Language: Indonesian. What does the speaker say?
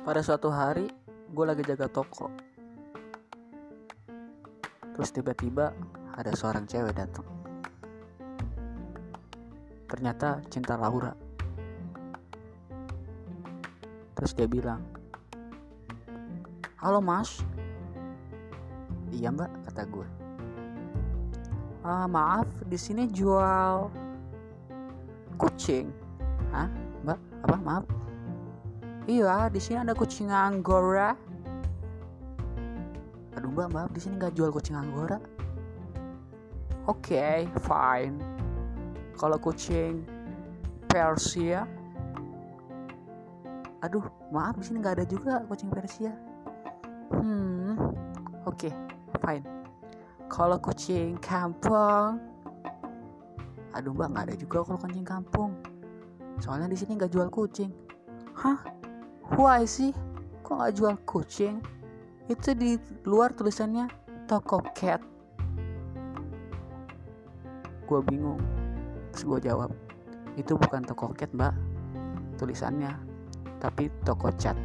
pada suatu hari gue lagi jaga toko. Terus tiba-tiba ada seorang cewek datang. Ternyata cinta Laura. Terus dia bilang halo mas. Iya mbak kata gue ah, maaf di sini jual kucing. Hah? mbak apa? Maaf iya di sini ada kucing anggora aduh mbak maaf di sini nggak jual kucing anggora oke okay, fine. Kalau kucing Persia. Aduh maaf di sini nggak ada juga kucing Persia. Hmm oke okay, fine. Kalau kucing kampung. Aduh mbak nggak ada juga kalau kucing kampung. Soalnya di sini nggak jual kucing. Hah why sih? Kok nggak jual kucing? Itu di luar tulisannya toko cat. Gue bingung. Terus gue jawab itu bukan toko cat mbak. Tulisannya tapi toko cat